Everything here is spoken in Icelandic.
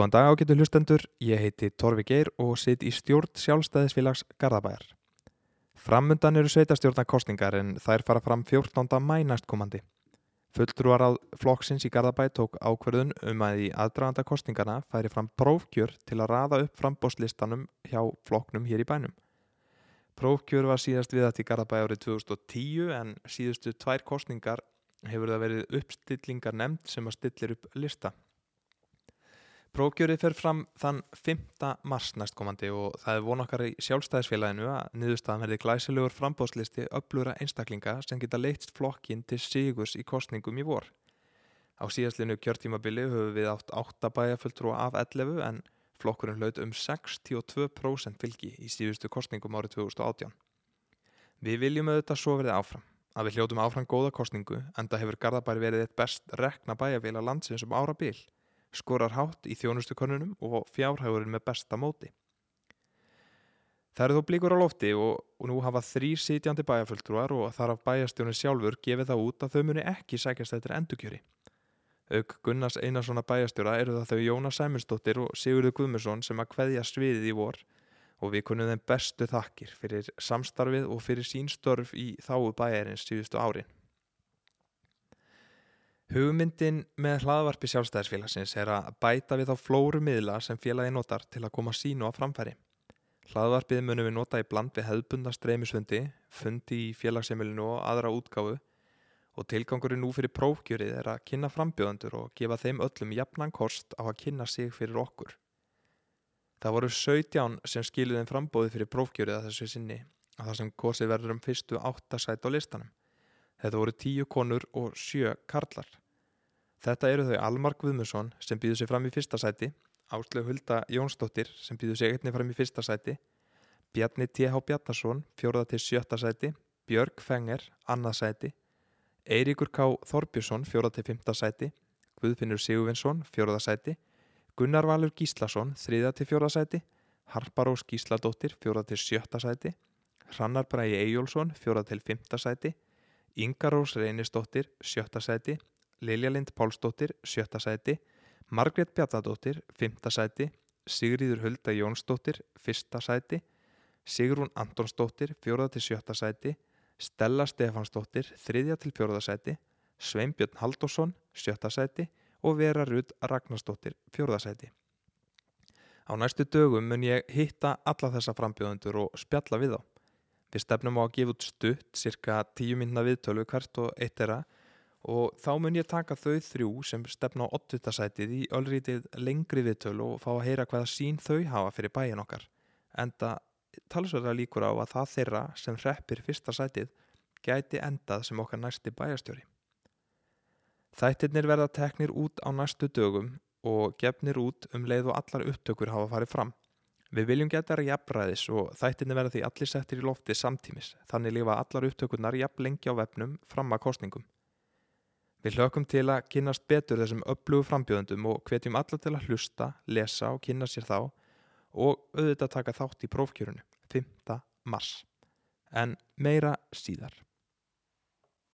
Góðan dag ágættu hlustendur, ég heiti Torfi Geir og sitt í stjórn sjálfstæðisfélags Garðabæjar. Framundan eru sveitastjórnarkostningar en þær fara fram 14. mæ næstkomandi. Fulltrúar á flokksins í Garðabæj tók ákverðun um að í aðdraganda kostningarna færi fram prófkjör til að raða upp frambóðslistanum hjá flokknum hér í bænum. Prófkjör var síðast við þetta í Garðabæj árið 2010 en síðustu tvær kostningar hefur það verið uppstillingar nefnd sem að stillir upp lista. Prófgjörið fer fram þann 5. mars næstkomandi og það er von okkar í sjálfstæðisfélaginu að niðurstaðan verði glæsilegur frambóðslisti öflura einstaklinga sem geta leitt flokkin til sigurs í kostningum í vor. Á síðastlinu kjörtímabili höfum við átt 8 bæjarfulltrú af 11 en flokkurinn hlaut um 62% fylgi í síðustu kostningum árið 2018. Við viljum auðvitað svo verið áfram að við hljótum áfram góða kostningu en það hefur Garðabæri verið eitt best rekna bæjarfélag landsins um ára bil skorar hátt í þjónustukönnunum og fjárhægurinn með besta móti. Það eru þó blíkur á lofti og, og nú hafa þrýr sitjandi bæjarfulltrúar og þar af bæjarstjónu sjálfur gefið það út að þau muni ekki sækjast eftir endukjöri. Aug Gunnars Einarssona bæjarstjóra eru það þau Jóna Sæmundsdóttir og Sigurður Guðmursson sem að hveðja sviðið í vor og við kunnum þeim bestu þakkir fyrir samstarfið og fyrir sínstörf í þáu bæjarins síðustu árin. Hugmyndin með hlaðvarpi sjálfstæðisfélagsins er að bæta við þá flóru miðla sem félagi notar til að koma sínu á framfæri. Hlaðvarpið munum við nota í bland við hefðbunda streymisfundi, fundi í félagsheimilinu og aðra útgáfu og tilgangurinn nú fyrir prófgjörið er að kynna frambjöðandur og gefa þeim öllum jafnan kost á að kynna sig fyrir okkur. Það voru 17 sem skiluðin frambóði fyrir prófgjörið að þessu sinni að það sem kosið verður um fyrstu áttasæt á listanum. Þetta voru tíu konur og sjö karlar. Þetta eru þau Almar Guðmusson sem býður sig fram í fyrsta sæti, Áslu Hulda Jónsdóttir sem býður sig einni fram í fyrsta sæti, Bjarni T.H. Bjarnason, fjóraða til sjötta sæti, Björg Fenger, annað sæti, Eiríkur K. Þorbjörnsson, fjóraða til fymta sæti, Guðfinnur Sigurvinsson, fjóraða sæti, Gunnar Valur Gíslason, þriða til fjóraða sæti, Harparós Gísladóttir, fjóraða til sjötta sæti, Hrannar Bræi Eyjólfsson, fjóraða til fymta sæti, Ingarós Reynistóttir, sjötta sæti, Lilja Lind Pálsdóttir, sjötta sæti, Margret Bjarnadóttir, fymta sæti, Sigríður Hulda Jónsdóttir, fyrsta sæti, Sigrún Antonsdóttir, fjóraða til sjötta sæti, Stella Stefansdóttir, þriðja til fjóraða sæti, Sveinbjörn Haldásson, sjötta sæti og Vera Rud Ragnarsdóttir, fjóraða sæti. Á næstu dögum mun ég hitta alla þessa frambjöðundur og spjalla við þá. Við stefnum á að gefa út stutt, cirka tíu minna viðtölu hvert og eitt er að og þá mun ég taka þau þrjú sem stefna á 8. sætið í öllrítið lengri viðtölu og fá að heyra hvaða sín þau hafa fyrir bæin okkar. Enda talsverða líkur á að það þeirra sem hreppir fyrsta sætið gæti endað sem okkar næsti bæjastjóri. Þættirnir verða teknir út á næstu dögum og gefnir út um leið og allar upptökur hafa farið fram. Við viljum geta það jafnræðis og þættinni verða því allir settir í lofti samtímis, þannig lifa allar upptökurnar jafn lengi á vefnum fram að kostningum. Við hlökkum til að kynast betur þessum upplugu frambjöðundum og hvetjum alla til að hlusta, lesa og kynna sér þá og auðvitað taka þátt í prófkjörunu 5. mars. En meira síðar.